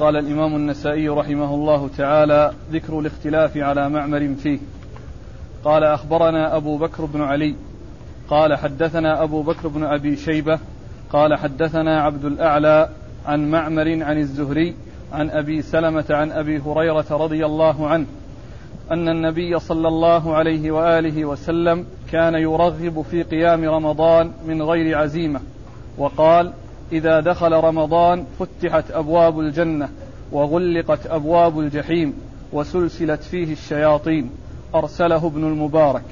قال الإمام النسائي رحمه الله تعالى ذكر الاختلاف على معمر فيه. قال أخبرنا أبو بكر بن علي. قال حدثنا أبو بكر بن أبي شيبة. قال حدثنا عبد الأعلى عن معمر عن الزهري عن أبي سلمة عن أبي هريرة رضي الله عنه أن النبي صلى الله عليه وآله وسلم كان يرغب في قيام رمضان من غير عزيمة وقال إذا دخل رمضان فتحت أبواب الجنة وغلقت أبواب الجحيم وسلسلت فيه الشياطين. أرسله ابن المبارك.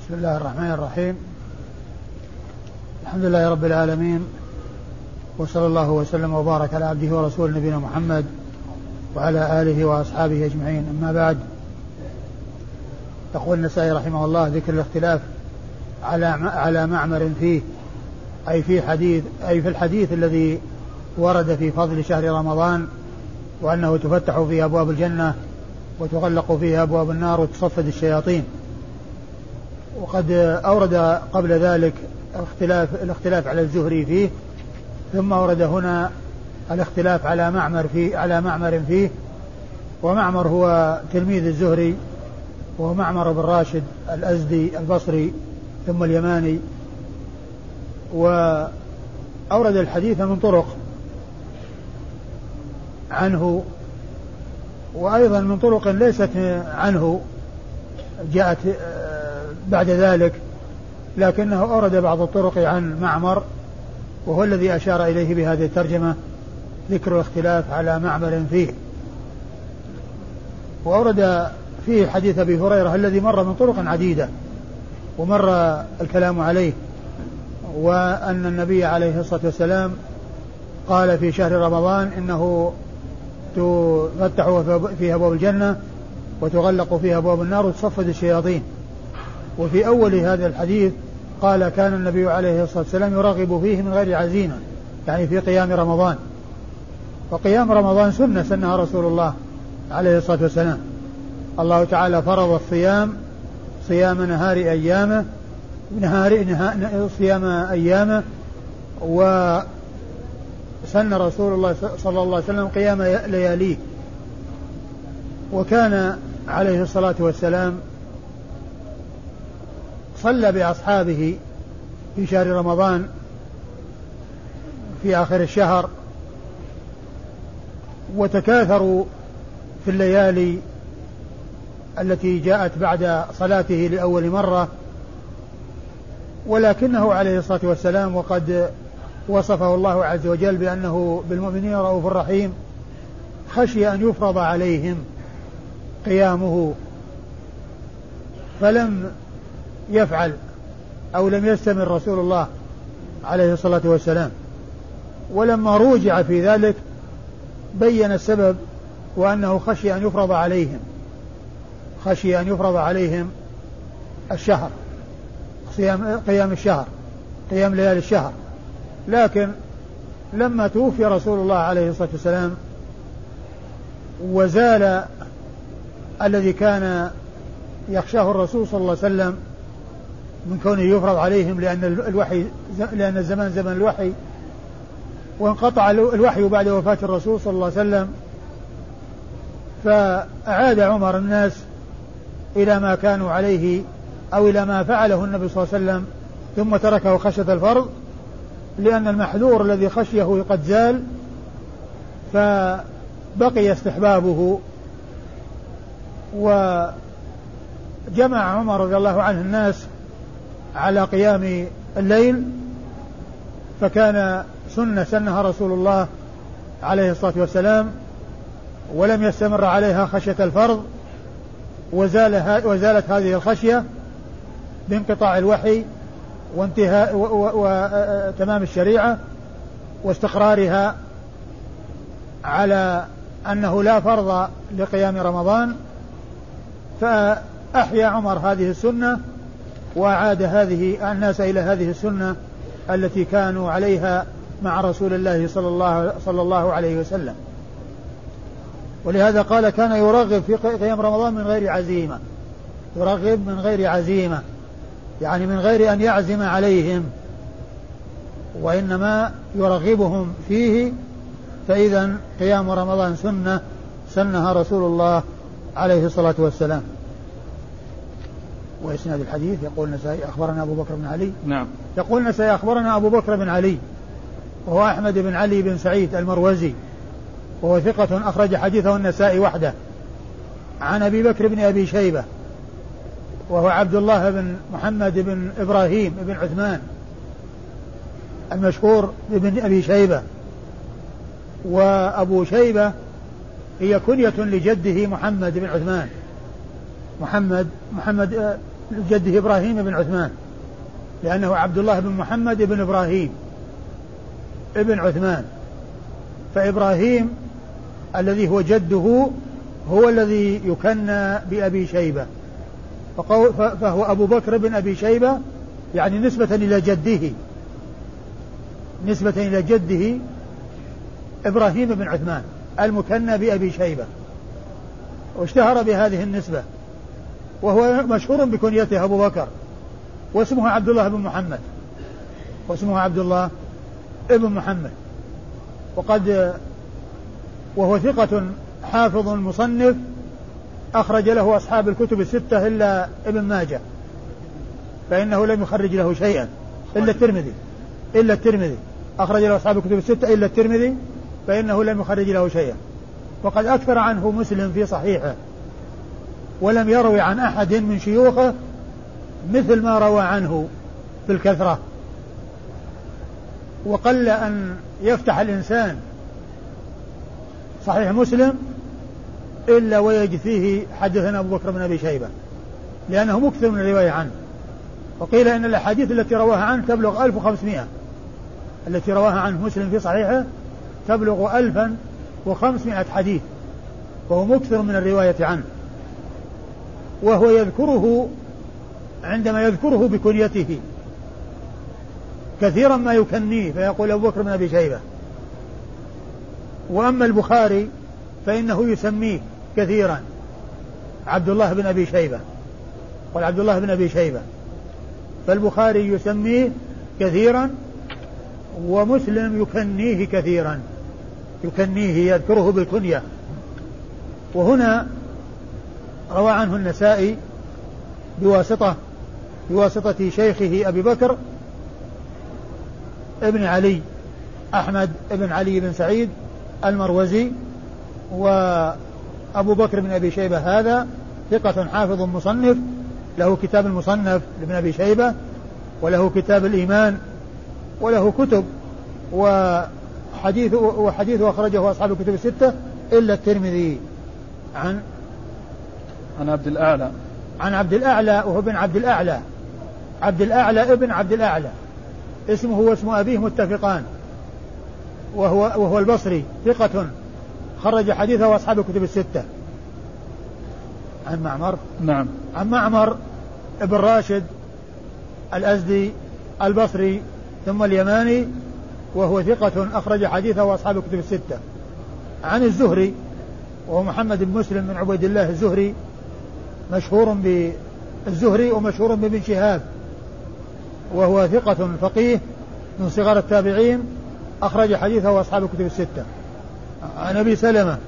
بسم الله الرحمن الرحيم. الحمد لله رب العالمين. وصلى الله وسلم وبارك على عبده ورسوله نبينا محمد وعلى آله وأصحابه أجمعين. أما بعد يقول النسائي رحمه الله ذكر الاختلاف على على معمر فيه. أي في حديث أي في الحديث الذي ورد في فضل شهر رمضان وأنه تفتح فيه أبواب الجنة وتغلق فيه أبواب النار وتصفد الشياطين. وقد أورد قبل ذلك اختلاف الاختلاف على الزهري فيه ثم ورد هنا الاختلاف على معمر في على معمر فيه ومعمر هو تلميذ الزهري وهو معمر بن راشد الأزدي البصري ثم اليماني وأورد الحديث من طرق عنه وأيضا من طرق ليست عنه جاءت آه، بعد ذلك لكنه أورد بعض الطرق عن معمر وهو الذي أشار إليه بهذه الترجمة ذكر الاختلاف على معمر فيه. وأورد فيه حديث أبي هريرة الذي مر من طرق عديدة ومر الكلام عليه. وأن النبي عليه الصلاة والسلام قال في شهر رمضان إنه تفتح فيها أبواب الجنة وتغلق فيها أبواب النار وتصفد الشياطين. وفي أول هذا الحديث قال كان النبي عليه الصلاة والسلام يرغب فيه من غير عزيمة يعني في قيام رمضان. وقيام رمضان سنة سنها رسول الله عليه الصلاة والسلام. الله تعالى فرض الصيام صيام نهار أيامه نهار صيام أيامه وسن رسول الله صلى الله عليه وسلم قيام لياليه. وكان عليه الصلاة والسلام صلى بأصحابه في شهر رمضان في آخر الشهر وتكاثروا في الليالي التي جاءت بعد صلاته لأول مرة. ولكنه عليه الصلاة والسلام وقد وصفه الله عز وجل بأنه بالمؤمنين رؤوف رحيم خشي أن يفرض عليهم قيامه فلم يفعل أو لم يستمر رسول الله عليه الصلاة والسلام. ولما روجع في ذلك بين السبب وأنه خشي أن يفرض عليهم خشي أن يفرض عليهم الشهر. صيام قيام الشهر قيام ليالي الشهر. لكن لما توفي رسول الله عليه الصلاة والسلام وزال الذي كان يخشاه الرسول صلى الله عليه وسلم من كونه يفرض عليهم لأن الوحي لأن الزمان زمن الوحي وانقطع الوحي بعد وفاة الرسول صلى الله عليه وسلم فأعاد عمر الناس إلى ما كانوا عليه أو إلى ما فعله النبي صلى الله عليه وسلم ثم تركه خشية الفرض لأن المحذور الذي خشيه قد زال فبقي استحبابه. وجمع عمر رضي الله عنه الناس على قيام الليل فكان سنة سنها رسول الله عليه الصلاة والسلام ولم يستمر عليها خشية الفرض وزال وزالت هذه الخشية بانقطاع الوحي وانتهاء وتمام الشريعة واستقرارها على أنه لا فرض لقيام رمضان فأحيا عمر هذه السنة وأعاد هذه الناس إلى هذه السنة التي كانوا عليها مع رسول الله صلى الله صلى الله عليه وسلم. ولهذا قال كان يرغب في قيام رمضان من غير عزيمة. يرغب من غير عزيمة. يعني من غير أن يعزم عليهم وإنما يرغبهم فيه فإذا قيام رمضان سنة سنها رسول الله عليه الصلاة والسلام. وإسناد الحديث يقول النسائي أخبرنا أبو بكر بن علي. نعم. يقول النسائي أخبرنا أبو بكر بن علي وهو أحمد بن علي بن سعيد المروزي وهو ثقة أخرج حديثه النسائي وحده. عن أبي بكر بن أبي شيبة وهو عبد الله بن محمد بن إبراهيم بن عثمان المشهور بابن أبي شيبة. وأبو شيبة هي كنية لجده محمد بن عثمان. محمد محمد آه، جده إبراهيم بن عثمان. لأنه عبد الله بن محمد بن إبراهيم ابن عثمان. فإبراهيم الذي هو جده هو الذي يكنى بأبي شيبة. فهو أبو بكر بن أبي شيبة يعني نسبة إلى جده. نسبة إلى جده إبراهيم بن عثمان المكنى بأبي شيبة. واشتهر بهذه النسبة. وهو مشهور بكنيته أبو بكر. واسمه عبد الله بن محمد. واسمه عبد الله ابن محمد. وقد وهو ثقة حافظ مصنف أخرج له أصحاب الكتب الستة إلا ابن ماجه فإنه لم يخرج له شيئا إلا الترمذي إلا الترمذي. أخرج له أصحاب الكتب الستة إلا الترمذي فإنه لم يخرج له شيئا. وقد أكثر عنه مسلم في صحيحه ولم يروي عن أحد من شيوخه مثل ما روى عنه في الكثرة. وقل أن يفتح الإنسان صحيح مسلم إلا ويجد فيه حدثنا أبو بكر بن أبي شيبة لأنه مكثر من الرواية عنه. وقيل إن الأحاديث التي رواها عنه تبلغ 1500 التي رواها عنه مسلم في صحيحه تبلغ 1500 حديث وهو مكثر من الرواية عنه. وهو يذكره عندما يذكره بكنيته كثيرا ما يكنيه فيقول أبو بكر بن أبي شيبة. وأما البخاري فإنه يسميه كثيرا. عبد الله بن أبي شيبة. قال عبد الله بن أبي شيبة. فالبخاري يسميه كثيرا ومسلم يكنيه كثيرا. يكنيه يذكره بالكنية. وهنا روى عنه النسائي بواسطة بواسطة شيخه أبي بكر ابن علي أحمد بن علي بن سعيد المروزي وأبو بكر بن أبي شيبة هذا ثقة حافظ مصنف له كتاب المصنف لابن أبي شيبة وله كتاب الإيمان وله كتب وحديث وحديثه أخرجه أصحاب الكتب الستة إلا الترمذي. عن؟ عن عبد الأعلى. عن عبد الأعلى وهو ابن عبد الأعلى. عبد الأعلى ابن عبد الأعلى. اسمه واسم أبيه متفقان. وهو وهو البصري ثقة. خرج حديثه أصحاب الكتب الستة. عن معمر. نعم. عن معمر ابن راشد الأزدي البصري ثم اليماني وهو ثقة أخرج حديثه أصحاب الكتب الستة. عن الزهري وهو محمد بن مسلم بن عبيد الله الزهري مشهور بالزهري ومشهور بابن شهاب وهو ثقة فقيه من صغار التابعين أخرج حديثه أصحاب الكتب الستة. عن أبي سلمة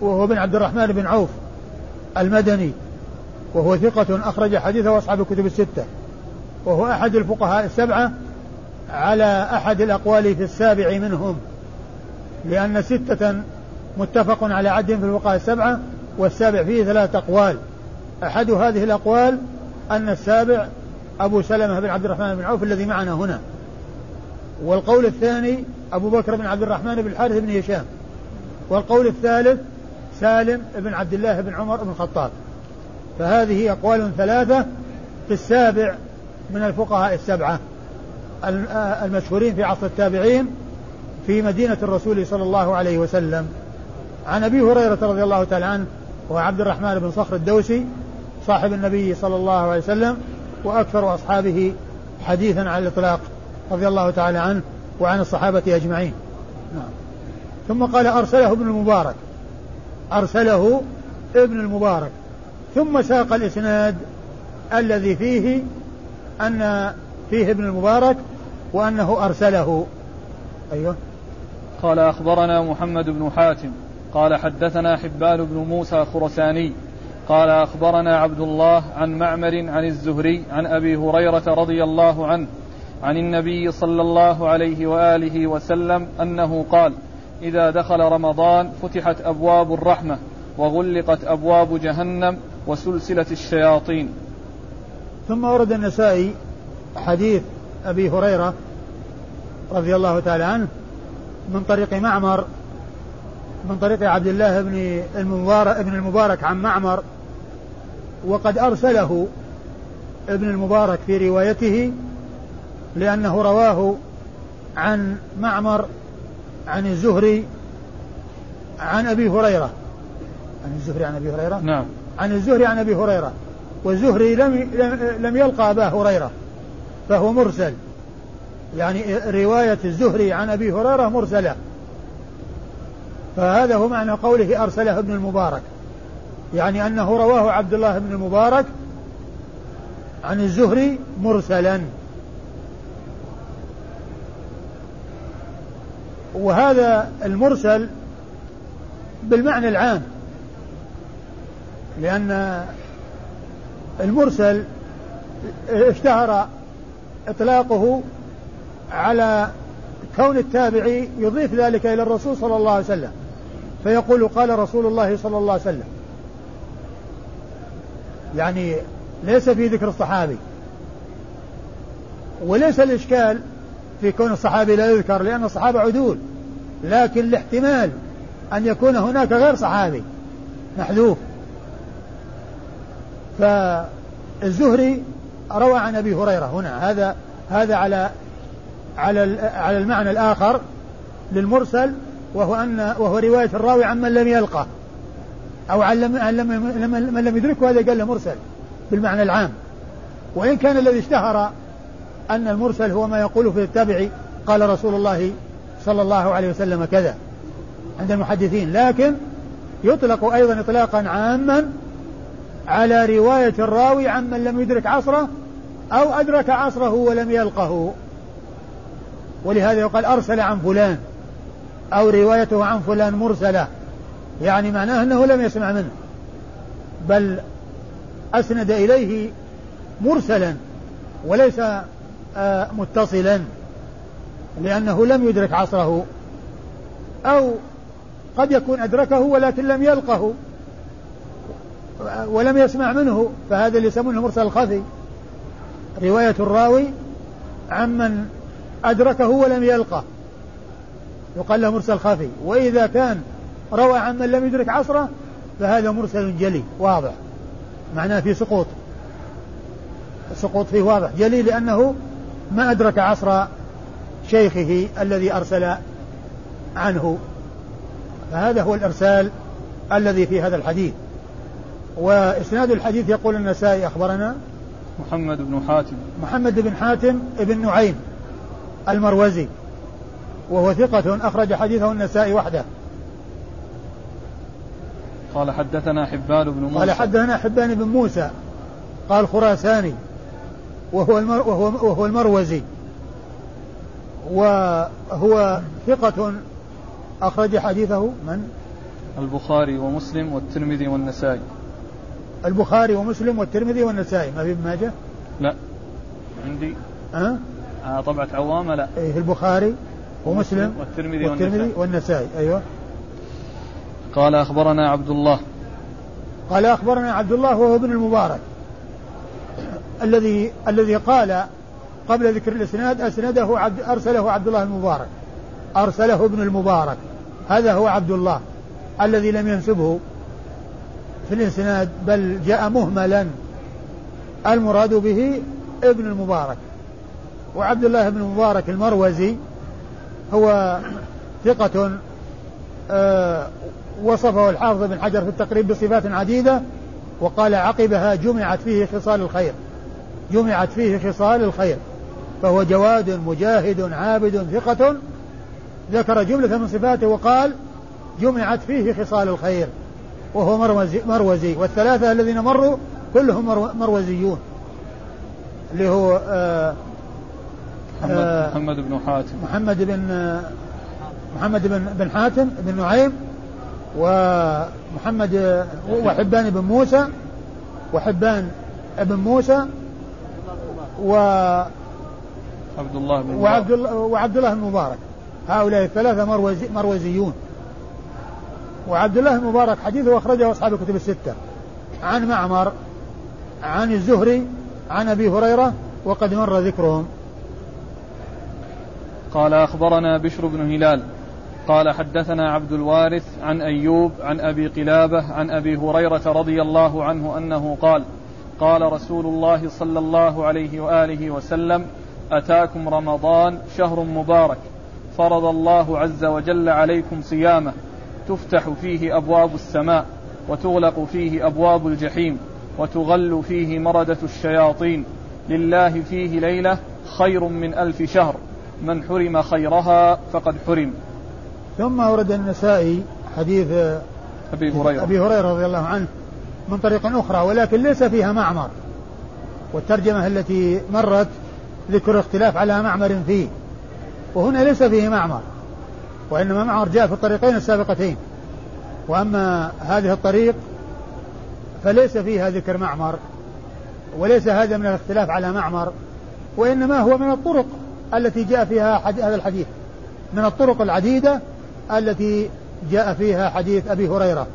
وهو بن عبد الرحمن بن عوف المدني وهو ثقة أخرج حديثه أصحاب الكتب الستة. وهو أحد الفقهاء السبعة على أحد الأقوال في السابع منهم لأن ستة متفق على عد في الفقهاء السبعة والسابع فيه ثلاثة أقوال. أحد هذه الأقوال أن السابع أبو سلمة بن عبد الرحمن بن عوف الذي معنا هنا. والقول الثاني أبو بكر بن عبد الرحمن بن الحارث بن هشام والقول الثالث سالم بن عبد الله بن عمر بن الخطاب. فهذه أقوال ثلاثة في السابع من الفقهاء السبعة المشهورين في عصر التابعين في مدينة الرسول صلى الله عليه وسلم. عن أبي هريرة رضي الله تعالى عنه وعبد الرحمن بن صخر الدوسي صاحب النبي صلى الله عليه وسلم وأكثر أصحابه حديثا على الإطلاق رضي الله تعالى عنه. وعن الصحابة أجمعين. ثم قال أرسله ابن المبارك. أرسله ابن المبارك. ثم ساق الإسناد الذي فيه أن فيه ابن المبارك وأنه أرسله. أيوه. قال أخبرنا محمد بن حاتم. قال حدثنا حبان بن موسى خرساني قال أخبرنا عبد الله عن معمر عن الزهري عن أبي هريرة رضي الله عنه عن النبي صلى الله عليه وآله وسلم أنه قال إذا دخل رمضان فتحت أبواب الرحمة وغلقت أبواب جهنم وسلسلة الشياطين. ثم ورد النسائي حديث أبي هريرة رضي الله تعالى عنه من طريق معمر من طريق عبد الله بن المبارك ابن المبارك عن معمر وقد أرسله ابن المبارك في روايته لأنه رواه عن معمر عن الزهري عن أبي هريرة. عن الزهري عن أبي هريرة؟ نعم. عن الزهري عن أبي هريرة. والزهري لم لم يلقى أبا هريرة فهو مرسل. يعني رواية الزهري عن أبي هريرة مرسلة. فهذا هو معنى قوله أرسله ابن المبارك. يعني أنه رواه عبد الله بن المبارك عن الزهري مرسلا. وهذا المرسل بالمعنى العام. لأن المرسل اشتهر إطلاقه على كون التابعي يضيف ذلك إلى الرسول صلى الله عليه وسلم. فيقول قال رسول الله صلى الله عليه وسلم. يعني ليس في ذكر الصحابي. وليس الإشكال في كون الصحابي لا يذكر لأن الصحابة عدول. لكن الاحتمال أن يكون هناك غير صحابي محذوف. فالزهري روى عن أبي هريرة هنا. هذا هذا على على على المعنى الآخر للمرسل وهو أن وهو رواية الراوي عن من لم يلقه. أو عن لم من لم يدركه هذا قال له مرسل بالمعنى العام. وإن كان الذي اشتهر أن المرسل هو ما يقول في التابعي قال رسول الله صلى الله عليه وسلم كذا عند المحدثين لكن يطلق أيضا اطلاقا عاما على رواية الراوي عمن لم يدرك عصره أو أدرك عصره ولم يلقه. ولهذا يقال أرسل عن فلان أو روايته عن فلان مرسلة. يعني معناه أنه لم يسمع منه. بل أسند إليه مرسلا وليس متصلا لأنه لم يدرك عصره أو قد يكون أدركه ولكن لم يلقه ولم يسمع منه فهذا اللي يسمونه مرسل الخفي. رواية الراوي عمن أدركه ولم يلقه. يقال له مرسل خفي. وإذا كان روى عمن لم يدرك عصره فهذا مرسل جلي واضح. معناه في سقوط. السقوط فيه واضح. جلي لأنه ما أدرك عصر شيخه الذي أرسل عنه. فهذا هو الإرسال الذي في هذا الحديث. وإسناد الحديث يقول النسائي أخبرنا محمد بن حاتم. محمد بن حاتم بن نعيم المروزي وهو ثقة أخرج حديثه النسائي وحده. قال حدثنا حبان بن موسى. قال حدثنا حبان بن موسى قال خراساني وهو المر وهو, وهو المروزي وهو ثقة أخرج حديثه من؟ البخاري ومسلم والترمذي والنسائي البخاري ومسلم والترمذي والنسائي ما في ابن ماجه؟ لا عندي ها؟ أه؟ طبعة عوامة لا إيه البخاري ومسلم والترمذي, والترمذي والنسائي. والنسائي أيوه قال أخبرنا عبد الله قال أخبرنا عبد الله وهو ابن المبارك الذي الذي قال قبل ذكر الإسناد أسنده عبد أرسله عبد الله المبارك. أرسله ابن المبارك. هذا هو عبد الله الذي لم ينسبه في الإسناد بل جاء مهملا. المراد به ابن المبارك. وعبد الله بن المبارك المروزي هو ثقة آه وصفه الحافظ بن حجر في التقريب بصفات عديدة وقال عقبها جمعت فيه خصال الخير. جمعت فيه خصال الخير فهو جواد مجاهد عابد ثقة. ذكر جملة من صفاته وقال جمعت فيه خصال الخير وهو مروزي, مروزي. والثلاثة الذين مروا كلهم مروزيون اللي هو آه محمد, آه محمد بن حاتم. محمد بن محمد بن بن حاتم بن نعيم ومحمد وحبان بن موسى وحبان بن موسى و عبد الله بن وعبد الله وعبد الله المبارك هؤلاء الثلاثة مروزي مروزيون. وعبد الله المبارك حديثه أخرجه أصحاب الكتب الستة. عن معمر عن الزهري عن أبي هريرة وقد مر ذكرهم. قال أخبرنا بشر بن هلال. قال حدثنا عبد الوارث عن أيوب عن أبي قلابة عن أبي هريرة رضي الله عنه أنه قال قال رسول الله صلى الله عليه وآله وسلم أتاكم رمضان شهر مبارك فرض الله عز وجل عليكم صيامه تفتح فيه أبواب السماء وتغلق فيه أبواب الجحيم وتغل فيه مردة الشياطين. لله فيه ليلة خير من ألف شهر من حرم خيرها فقد حرم. ثم ورد النسائي حديث أبي هريرة. أبي هريرة رضي الله عنه من طريق أخرى ولكن ليس فيها معمر. والترجمة التي مرت ذكر اختلاف على معمر فيه وهنا ليس فيه معمر وإنما معمر جاء في الطريقين السابقتين. وأما هذه الطريق فليس فيها ذكر معمر وليس هذا من الاختلاف على معمر وإنما هو من الطرق التي جاء فيها هذا الحديث. من الطرق العديدة التي جاء فيها حديث أبي هريرة.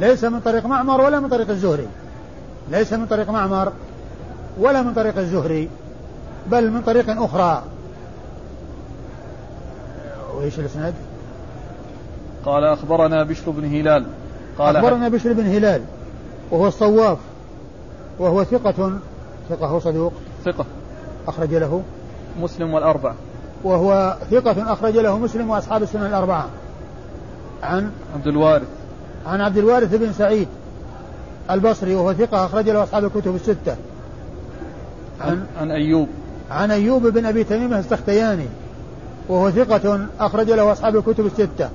ليس من طريق معمر ولا من طريق الزهري. ليس من طريق معمر ولا من طريق الزهري بل من طريق أخرى. وإيش الإسناد؟ قال أخبرنا بشر بن هلال. قال أخبرنا بشر بن هلال وهو الصواف وهو ثقة ثقة هو صدوق. ثقة. أخرج له. مسلم والأربعة. وهو ثقة أخرج له مسلم وأصحاب السنة الأربعة. عن عبد الوارث. عن عبد الوارث بن سعيد البصري وهو ثقة أخرج له أصحاب الكتب الستة. عن عن أيوب. عن أيوب بن أبي تميمة السختياني وهو ثقة أخرج له أصحاب الكتب الستة.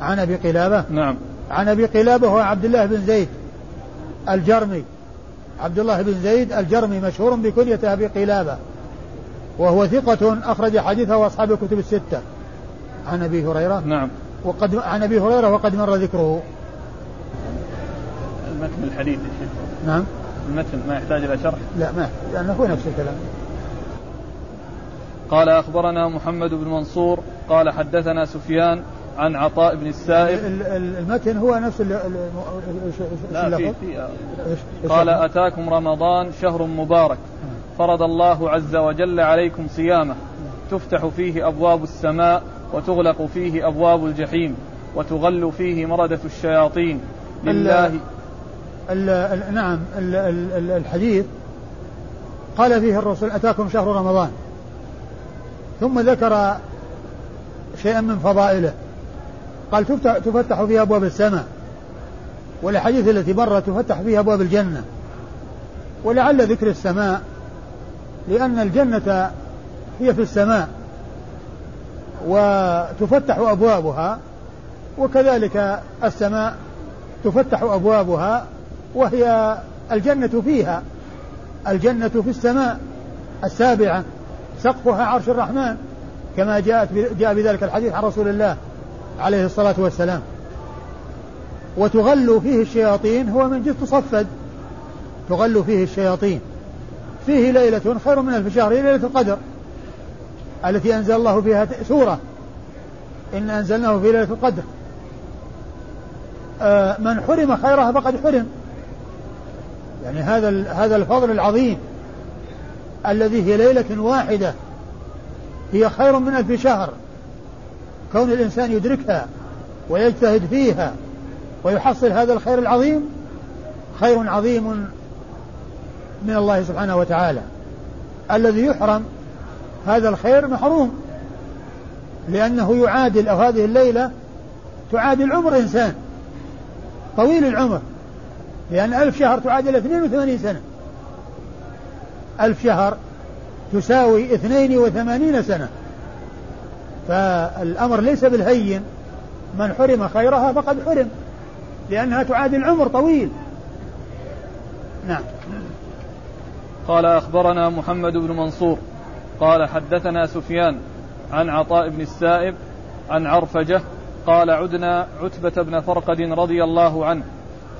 عن أبي قلابة. نعم. عن أبي قلابة هو عبد الله بن زيد الجرمي. عبد الله بن زيد الجرمي مشهور بكنية أبي قلابة وهو ثقة أخرج حديثه أصحاب الكتب الستة. عن أبي هريرة. نعم. وقد عن أبي هريرة وقد مر ذكره. المتن الحديث يا شيخ. نعم. المتن ما يحتاج إلى شرح. لا ما لأنه هو نفس الكلام. قال أخبرنا محمد بن منصور قال حدثنا سفيان عن عطاء بن السائب. المتن هو نفس لا في في قال أتاكم رمضان شهر مبارك. فرض الله عز وجل عليكم صيامه. تفتح فيه أبواب السماء. وتغلق فيه أبواب الجحيم وتغل فيه مردة الشياطين. لله. ال ال ال نعم ال ال الحديث قال فيه الرسول أتاكم شهر رمضان. ثم ذكر شيئا من فضائله. قال تفتح, فيها أبواب السماء. والأحاديث التي مرت تفتح فيها أبواب الجنة. ولعل ذكر السماء لأن الجنة هي في السماء. وتفتح أبوابها وكذلك السماء تفتح أبوابها وهي الجنة فيها. الجنة في السماء السابعة سقفها عرش الرحمن كما جاءت جاء بذلك الحديث عن رسول الله عليه الصلاة والسلام. وتغل فيه الشياطين هو من جنس تصفد. تغل فيه الشياطين. فيه ليلة خير من ألف شهر ليلة القدر. التي أنزل الله فيها سورة. إن أنزلناه في ليلة القدر. آه من حرم خيرها فقد حرم. يعني هذا هذا الفضل العظيم الذي هي ليلة واحدة هي خير من ألف شهر. كون الإنسان يدركها ويجتهد فيها ويحصل هذا الخير العظيم خير عظيم من الله سبحانه وتعالى. الذي يحرم هذا الخير محروم. لأنه يعادل أو هذه الليلة تعادل عمر إنسان طويل العمر. لأن ألف شهر تعادل 82 سنة. ألف شهر تساوي 82 سنة. فالأمر ليس بالهين. من حرم خيرها فقد حرم لأنها تعادل عمر طويل. نعم. قال أخبرنا محمد بن منصور. قال حدثنا سفيان عن عطاء بن السائب عن عرفجة قال عدنا عتبة بن فرقد رضي الله عنه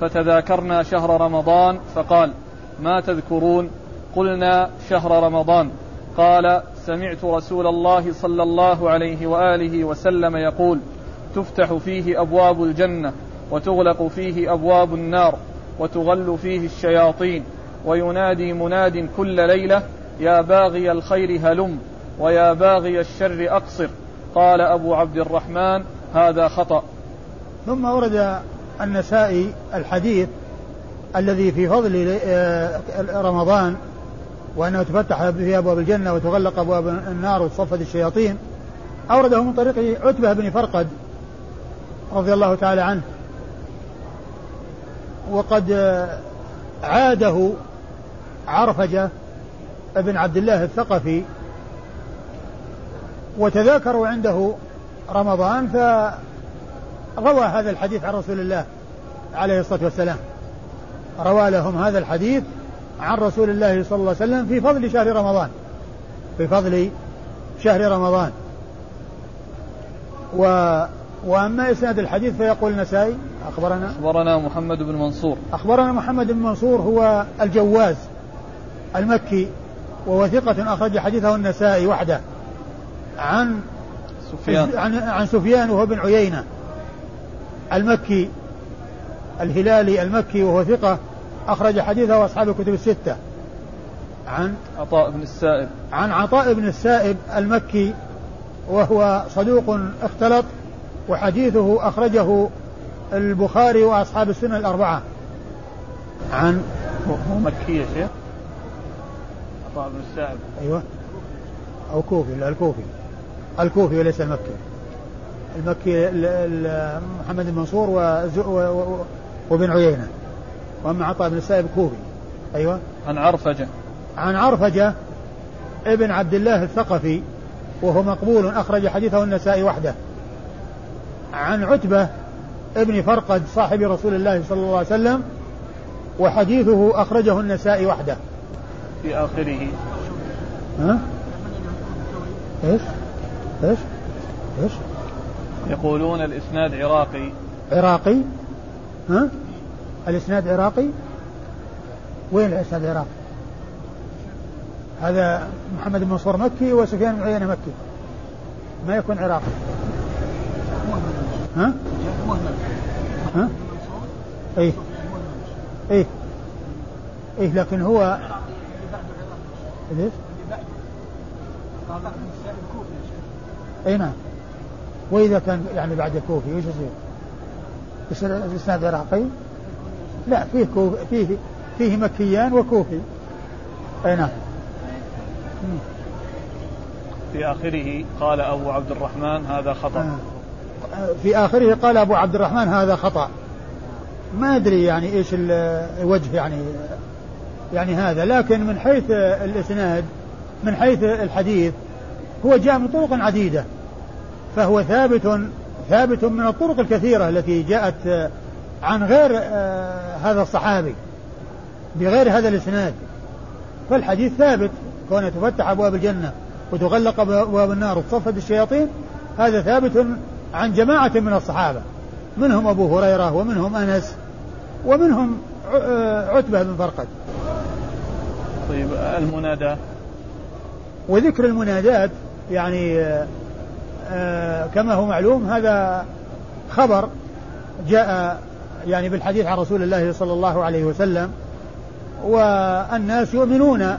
فتذاكرنا شهر رمضان فقال ما تذكرون؟ قلنا شهر رمضان. قال سمعت رسول الله صلى الله عليه وآله وسلم يقول تفتح فيه أبواب الجنة وتغلق فيه أبواب النار وتغل فيه الشياطين وينادي مناد كل ليلة يا باغي الخير هلم ويا باغي الشر أقصر. قال أبو عبد الرحمن هذا خطأ. ثم ورد النسائي الحديث الذي في فضل آه، رمضان وأنه تفتح به أبواب الجنة وتغلق أبواب النار وتصفد الشياطين. أورده من طريق عتبة بن فرقد رضي الله تعالى عنه. وقد عاده عرفجة ابن عبد الله الثقفي وتذاكروا عنده رمضان فروى هذا الحديث عن رسول الله عليه الصلاة والسلام. روى لهم هذا الحديث عن رسول الله صلى الله عليه وسلم في فضل شهر رمضان. في فضل شهر رمضان. و وأما إسناد الحديث فيقول النسائي أخبرنا؟ أخبرنا محمد بن منصور. أخبرنا محمد بن منصور هو الجواز المكي وهو ثقة أخرج حديثه النسائي وحده. عن سفيان. عن عن سفيان وهو بن عيينة. المكي الهلالي المكي وهو ثقة أخرج حديثه أصحاب الكتب الستة. عن عطاء بن السائب. عن عطاء بن السائب المكي وهو صدوق اختلط وحديثه أخرجه البخاري وأصحاب السنة الأربعة. عن هو مكي يا شيخ؟ عطاء بن السائب. أيوه. أو كوفي لا الكوفي. الكوفي وليس المكي. المكي محمد بن منصور وابن عيينة. وأما عطاء بن السائب كوفي. أيوة. عن عرفجة. عن عرفجة ابن عبد الله الثقفي وهو مقبول أخرج حديثه النسائي وحده. عن عتبة ابن فرقد صاحب رسول الله صلى الله عليه وسلم وحديثه أخرجه النسائي وحده. في آخره ها؟ إيش؟ إيش؟ إيش؟ يقولون الإسناد عراقي عراقي ها؟ الإسناد عراقي وين الإسناد عراقي هذا محمد بن منصور مكي وسفيان بن عيينة مكي ما يكون عراقي ها؟ ها؟ إيه إيه إيه لكن هو ليش؟ أي نعم وإذا كان يعني بعد الكوفي وش يصير؟ يصير الإسناد عراقي؟ لا فيه كوف فيه فيه مكيان وكوفي أي نعم في آخره قال أبو عبد الرحمن هذا خطأ آه. في آخره قال أبو عبد الرحمن هذا خطأ ما أدري يعني إيش الوجه يعني يعني هذا لكن من حيث الإسناد من حيث الحديث هو جاء من طرق عديدة فهو ثابت ثابت من الطرق الكثيرة التي جاءت عن غير آه، هذا الصحابي بغير هذا الإسناد. فالحديث ثابت كون تفتح أبواب الجنة وتغلق أبواب النار وتصفد الشياطين هذا ثابت عن جماعة من الصحابة منهم أبو هريرة ومنهم أنس ومنهم آه، عتبة بن فرقد طيب المنادى وذكر المنادات يعني آه، كما هو معلوم هذا خبر جاء يعني بالحديث عن رسول الله صلى الله عليه وسلم والناس يؤمنون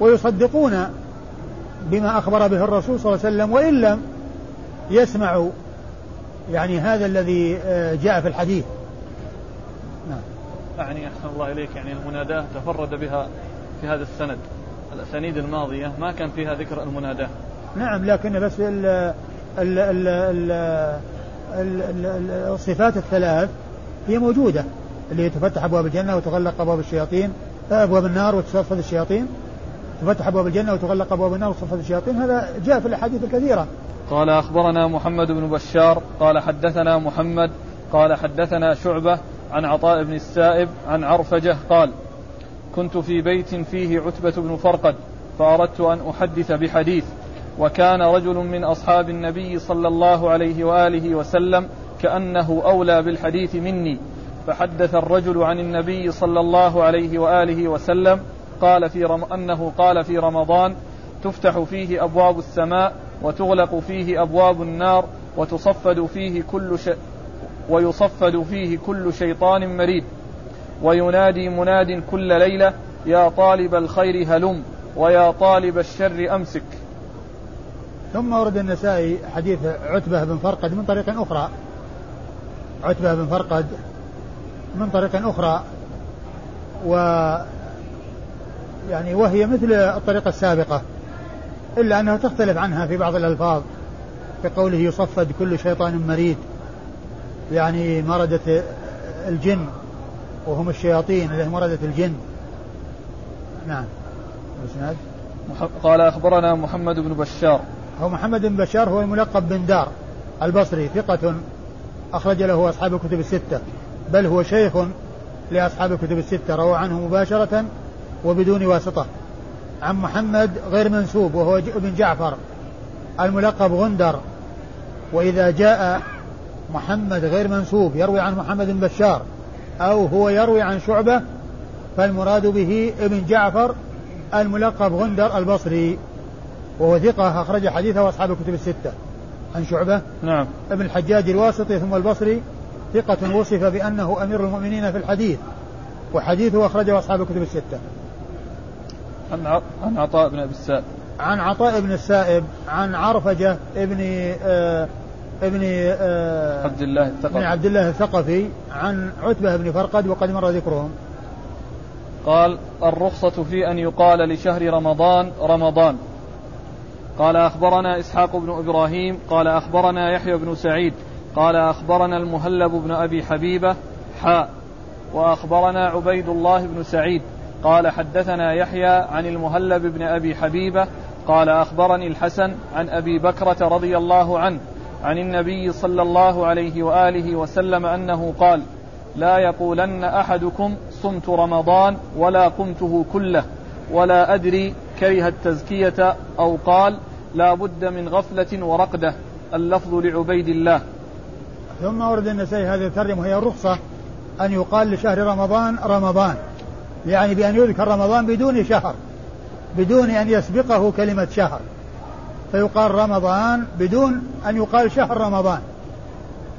ويصدقون بما أخبر به الرسول صلى الله عليه وسلم وإن لم يسمعوا يعني هذا الذي آه، جاء في الحديث. نعم. يعني أحسن الله إليك. يعني المناداة تفرد بها في هذا السند الأسانيد الماضية ما كان فيها ذكر المناداة نعم لكن بس ال ال ال ال الصفات الثلاث هي موجودة اللي تفتح أبواب الجنة وتغلق أبواب الشياطين أبواب النار وتصفد الشياطين. تفتح أبواب الجنة وتغلق أبواب النار وتصفد الشياطين. هذا جاء في الأحاديث الكثيرة. قال أخبرنا محمد بن بشار قال حدثنا محمد قال حدثنا شعبة عن عطاء بن السائب عن عرفجة قال كنت في بيت فيه عتبة بن فرقد فأردت أن أحدث بحديث. وكان رجل من أصحاب النبي صلى الله عليه وآله وسلم كأنه أولى بالحديث مني. فحدث الرجل عن النبي صلى الله عليه وآله وسلم قال في رم أنه قال في رمضان تفتح فيه أبواب السماء وتغلق فيه أبواب النار وتصفد فيه كل ش... ويصفد فيه كل شيطان مريد. وينادي مناد كل ليلة يا طالب الخير هلم ويا طالب الشر أمسك. ثم ورد النسائي حديث عتبة بن فرقد من طريق أخرى. عتبة بن فرقد من طريق أخرى و يعني وهي مثل الطريقة السابقة إلا أنها تختلف عنها في بعض الألفاظ كقوله يصفد كل شيطان مريد يعني مردة الجن. وهم الشياطين التي مردة الجن. نعم. الاسناد قال أخبرنا محمد بن بشار. هو محمد بن بشار هو الملقب بن دار البصري ثقة أخرج له أصحاب الكتب الستة بل هو شيخ لأصحاب الكتب الستة روى عنه مباشرة وبدون واسطة. عن محمد غير منسوب وهو ابن جعفر الملقب غندر. وإذا جاء محمد غير منسوب يروي عن محمد بن بشار. أو هو يروي عن شعبة فالمراد به ابن جعفر الملقب غندر البصري وهو ثقة أخرج حديثه أصحاب الكتب الستة. عن شعبة نعم. ابن الحجاج الواسطي ثم البصري ثقة وصف بأنه أمير المؤمنين في الحديث وحديثه أخرجه أصحاب الكتب الستة. عن عن عطاء بن أبي السائب. عن عطاء بن السائب عن عرفجة ابن آه ابن آه عبد الله الثقفي. ابن عبد الله الثقفي عن عتبة بن فرقد وقد مر ذكرهم. قال الرخصة في أن يقال لشهر رمضان رمضان. قال أخبرنا إسحاق بن إبراهيم قال أخبرنا يحيى بن سعيد قال أخبرنا المهلب بن أبي حبيبة حاء وأخبرنا عبيد الله بن سعيد قال حدثنا يحيى عن المهلب بن أبي حبيبة قال أخبرني الحسن عن أبي بكرة رضي الله عنه عن النبي صلى الله عليه وآله وسلم أنه قال لا يقولن أحدكم صمت رمضان ولا قمته كله ولا أدري كره التزكية أو قال لا بد من غفلة ورقدة اللفظ لعبيد الله. ثم ورد النسائي هذه الترجمة وهي الرخصة أن يقال لشهر رمضان رمضان يعني بأن يذكر رمضان بدون شهر بدون أن يسبقه كلمة شهر. فيقال رمضان بدون أن يقال شهر رمضان.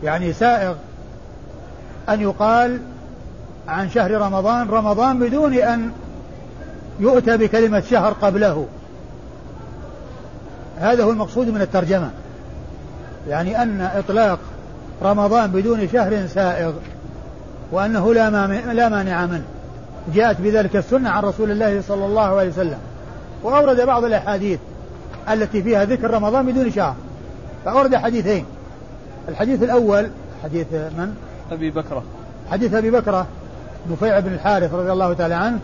يعني سائغ أن يقال عن شهر رمضان رمضان بدون أن يؤتى بكلمة شهر قبله. هذا هو المقصود من الترجمة. يعني أن إطلاق رمضان بدون شهر سائغ وأنه لا لا مانع منه. جاءت بذلك السنة عن رسول الله صلى الله عليه وسلم. وأورد بعض الأحاديث. التي فيها ذكر رمضان بدون شهر فأورد حديثين. الحديث الأول حديث من؟ أبي بكرة. حديث أبي بكرة نفيع بن الحارث رضي الله تعالى عنه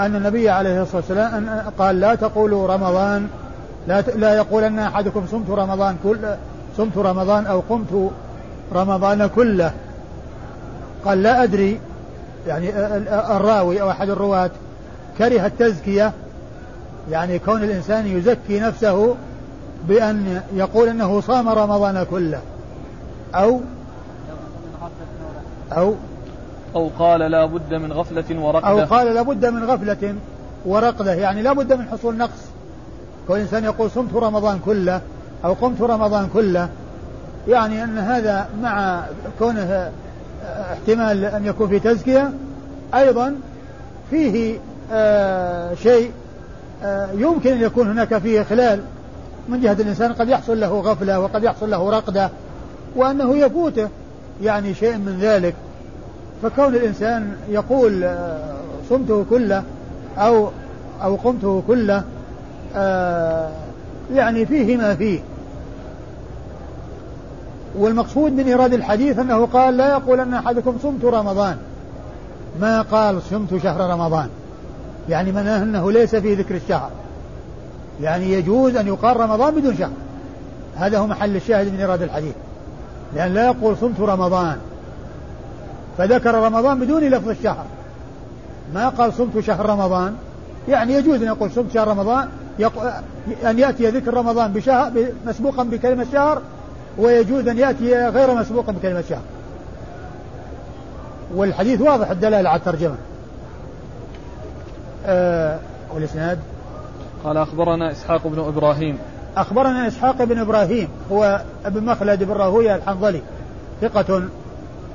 أن النبي عليه الصلاة والسلام قال لا تقولوا رمضان لا لا يقولن أحدكم صمت رمضان كل صمت رمضان أو قمت رمضان كله. قال لا أدري. يعني الراوي أو أحد الرواة كره التزكية يعني كون الإنسان يزكي نفسه بأن يقول أنه صام رمضان كله أو أو أو قال لا بد من غفلة ورقدة. أو قال لا بد من غفلة ورقدة يعني لا بد من حصول نقص. كل إنسان يقول صمت رمضان كله أو قمت رمضان كله يعني أن هذا مع كونه احتمال أن يكون في تزكية أيضا فيه آه شيء يمكن أن يكون هناك فيه خلال من جهة الإنسان قد يحصل له غفلة وقد يحصل له رقدة وأنه يفوته يعني شيء من ذلك. فكون الإنسان يقول آه، صمته كله أو أو قمته كله آه، يعني فيه ما فيه. والمقصود من إيراد الحديث أنه قال لا يقول أن أحدكم صمت رمضان. ما قال صمت شهر رمضان؟ يعني معناه أنه ليس في ذكر الشهر. يعني يجوز أن يقال رمضان بدون شهر. هذا هو محل الشاهد من إيراد الحديث. لأن لا يقول صمت رمضان. فذكر رمضان بدون لفظ الشهر. ما قال صمت شهر رمضان. يعني يجوز أن يقول صمت شهر رمضان. أن يأتي ذكر رمضان بشهر مسبوقا بكلمة شهر ويجوز أن يأتي غير مسبوقا بكلمة شهر. والحديث واضح الدلالة على الترجمة. آه والإسناد قال أخبرنا إسحاق بن إبراهيم. أخبرنا إسحاق بن إبراهيم هو أبن مخلد بن راهوية الحنظلي ثقة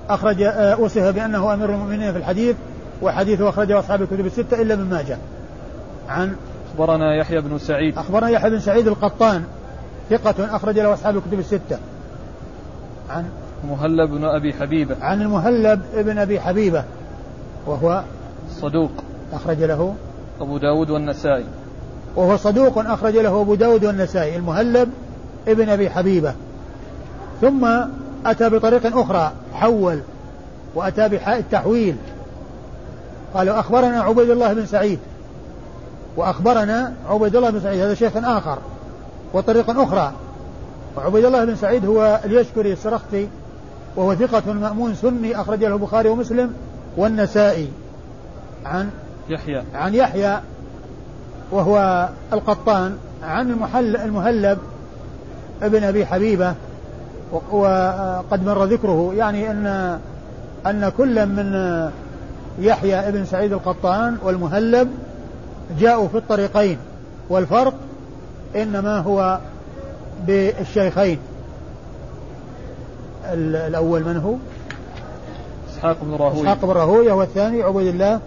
أخرج آه، وصف بأنه أمير المؤمنين في الحديث وحديثه أخرجه أصحاب الكتب الستة إلا من ماجه. عن؟ أخبرنا يحيى بن سعيد. أخبرنا يحيى بن سعيد القطان ثقة أخرج له أصحاب الكتب الستة. عن؟ مهلب بن أبي حبيبة. عن المهلب بن أبي حبيبة وهو صدوق. أخرج له أبو داود والنسائي. وهو صدوق أخرج له أبو داود والنسائي المهلب ابن أبي حبيبة. ثم أتى بطريق أخرى حول وأتى بحاء التحويل. قال أخبرنا عبيد الله بن سعيد. وأخبرنا عبيد الله بن سعيد هذا شيخ آخر وطريق أخرى. وعبيد الله بن سعيد هو اليشكري السرختي وهو ثقة مأمون سني أخرج له البخاري ومسلم والنسائي. عن يحيى. عن يحيى وهو القطان عن المحل المهلب ابن أبي حبيبة وقد مر ذكره يعني أن أن كل من يحيى ابن سعيد القطان والمهلب جاءوا في الطريقين والفرق إنما هو بالشيخين. الأول من هو؟ إسحاق بن راهويه إسحاق بن راهويه والثاني عبيد الله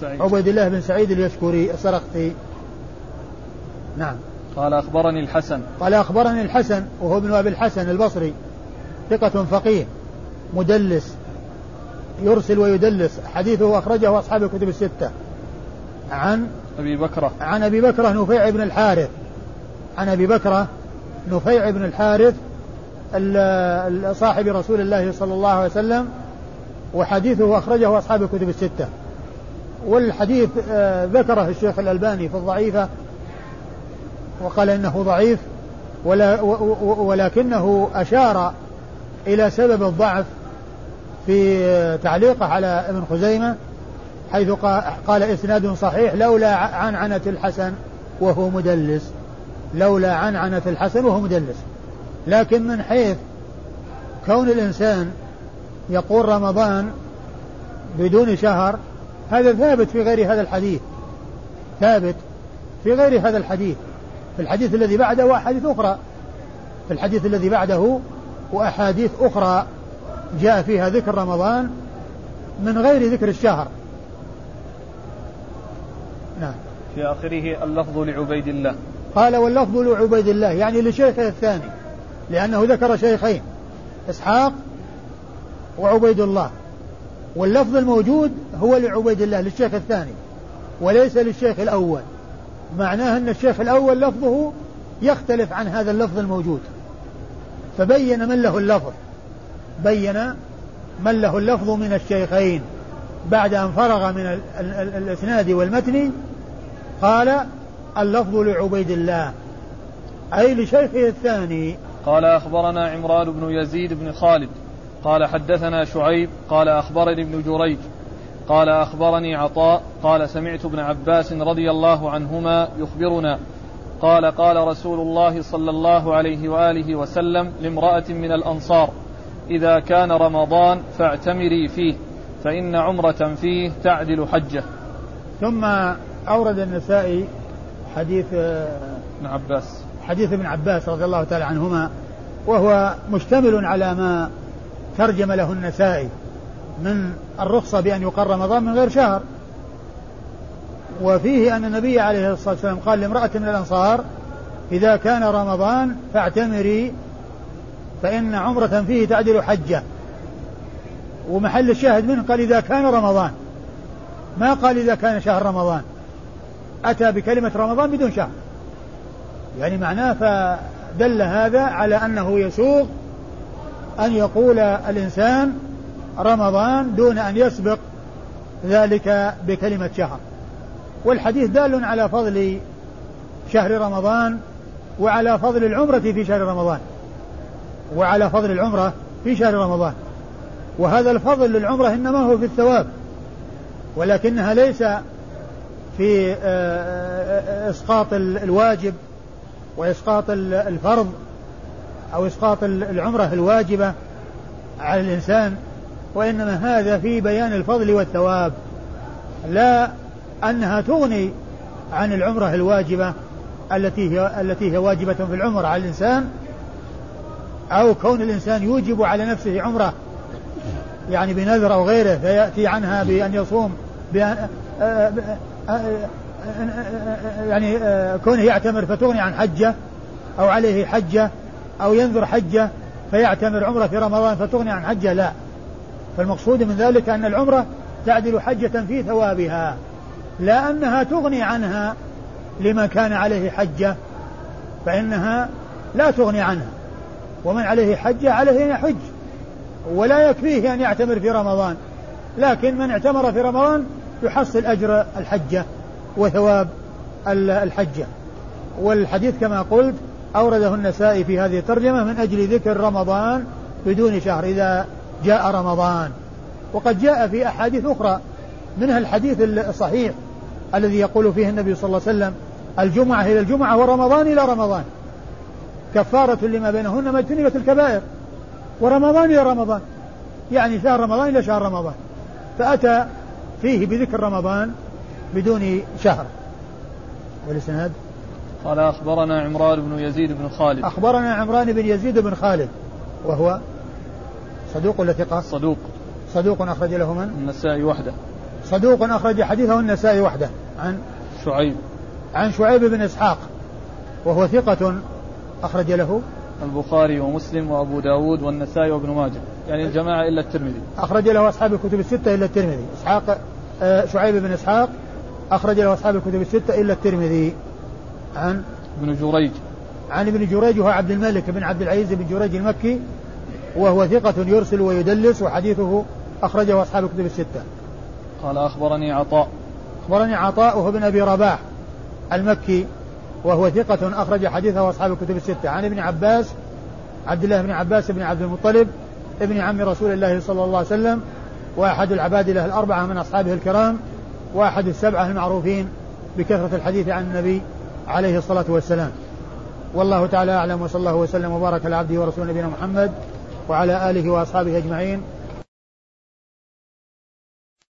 سعيد. عبيد الله بن سعيد اليشكري السرختي نعم. قال أخبرني الحسن. قال أخبرني الحسن وهو ابن أبي الحسن البصري. ثقة فقيه مدلس يرسل ويدلس. حديثه أخرجه أصحاب الكتب الستة. عن أبي بكرة. عن أبي بكرة نفيع بن الحارث. عن أبي بكرة نفيع بن الحارث صاحب رسول الله صلى الله عليه وسلم وحديثه أخرجه أصحاب الكتب الستة. والحديث آه، ذكره الشيخ الألباني في الضعيفة وقال إنه ضعيف ولا ولكنه أشار إلى سبب الضعف في تعليقه على ابن خزيمة حيث قال إسناد صحيح لولا عنعنة الحسن وهو مدلس لولا عنعنة الحسن وهو مدلس. لكن من حيث كون الإنسان يقول رمضان بدون شهر هذا ثابت في غير هذا الحديث. ثابت في غير هذا الحديث. في الحديث الذي بعده وأحاديث أخرى. في الحديث الذي بعده وأحاديث أخرى. جاء فيها ذكر رمضان من غير ذكر الشهر. نعم. في آخره اللفظ لعبيد الله. قال واللفظ لعبيد الله يعني لشيخه الثاني لأنه ذكر شيخين إسحاق وعبيد الله. واللفظ الموجود هو لعبيد الله للشيخ الثاني وليس للشيخ الأول. معناه أن الشيخ الأول لفظه يختلف عن هذا اللفظ الموجود. فبين من له اللفظ. بين من له اللفظ من الشيخين. بعد أن فرغ من الإسناد والمتن قال اللفظ لعبيد الله. أي لشيخه الثاني. قال أخبرنا عمران بن يزيد بن خالد. قال حدثنا شعيب قال أخبرني ابن جريج قال أخبرني عطاء قال سمعت ابن عباس رضي الله عنهما يخبرنا قال قال رسول الله صلى الله عليه وآله وسلم لامرأة من الأنصار إذا كان رمضان فاعتمري فيه فإن عمرة فيه تعدل حجة. ثم أورد النسائي حديث ابن عباس. حديث ابن عباس رضي الله تعالى عنهما وهو مشتمل على ما ترجم له النسائي من الرخصة بأن يقر رمضان من غير شهر. وفيه أن النبي عليه الصلاة والسلام قال لامرأة من الأنصار إذا كان رمضان فاعتمري فإن عمرة فيه تعدل حجة. ومحل الشاهد منه قال إذا كان رمضان. ما قال إذا كان شهر رمضان. أتى بكلمة رمضان بدون شهر. يعني معناه فدل هذا على أنه يسوغ أن يقول الإنسان رمضان دون أن يسبق ذلك بكلمة شهر. والحديث دال على فضل شهر رمضان وعلى فضل العمرة في شهر رمضان. وعلى فضل العمرة في شهر رمضان. وهذا الفضل للعمرة إنما هو في الثواب. ولكنها ليس في إسقاط الواجب وإسقاط الفرض أو إسقاط العمرة الواجبة على الإنسان وإنما هذا في بيان الفضل والثواب. لا أنها تغني عن العمرة الواجبة التي هي التي هي واجبة في العمر على الإنسان أو كون الإنسان يوجب على نفسه عمرة يعني بنذر أو غيره فيأتي عنها بأن يصوم بأن يعني كونه يعتمر فتغني عن حجة أو عليه حجة أو ينذر حجة فيعتمر عمرة في رمضان فتغني عن حجة لا. فالمقصود من ذلك أن العمرة تعدل حجة في ثوابها لا أنها تغني عنها لمن كان عليه حجة فإنها لا تغني عنها. ومن عليه حجة عليه أن يحج ولا يكفيه أن يعتمر في رمضان. لكن من اعتمر في رمضان يحصل أجر الحجة وثواب الحجة. والحديث كما قلت أورده النسائي في هذه الترجمة من أجل ذكر رمضان بدون شهر إذا جاء رمضان. وقد جاء في أحاديث أخرى منها الحديث الصحيح الذي يقول فيه النبي صلى الله عليه وسلم الجمعة إلى الجمعة ورمضان إلى رمضان. كفارة لما بينهن ما اجتنبت الكبائر. ورمضان إلى رمضان. يعني شهر رمضان إلى شهر رمضان. فأتى فيه بذكر رمضان بدون شهر. والإسناد؟ قال أخبرنا عمران بن يزيد بن خالد. أخبرنا عمران بن يزيد بن خالد وهو صدوق ولا ثقة؟ صدوق. صدوق أخرج له من؟ النسائي وحده. صدوق أخرج حديثه النسائي وحده. عن شعيب. عن شعيب بن إسحاق وهو ثقة أخرج له؟ البخاري ومسلم وأبو داود والنسائي وابن ماجه. يعني الجماعة إلا الترمذي. أخرج له أصحاب الكتب الستة إلا الترمذي. إسحاق آه شعيب بن إسحاق أخرج له أصحاب الكتب الستة إلا الترمذي. عن ابن جريج. عن ابن جريج وهو عبد الملك بن عبد العزيز بن جريج المكي وهو ثقة يرسل ويدلس وحديثه أخرجه أصحاب الكتب الستة. قال أخبرني عطاء. أخبرني عطاء وهو بن أبي رباح المكي وهو ثقة أخرج حديثه أصحاب الكتب الستة. عن ابن عباس عبد الله بن عباس بن عبد المطلب ابن عم رسول الله صلى الله عليه وسلم وأحد العباد له الأربعة من أصحابه الكرام وأحد السبعة المعروفين بكثرة الحديث عن النبي عليه الصلاة والسلام. والله تعالى أعلم وصلى الله وسلم وبارك على عبده ورسوله نبينا محمد وعلى آله وأصحابه أجمعين.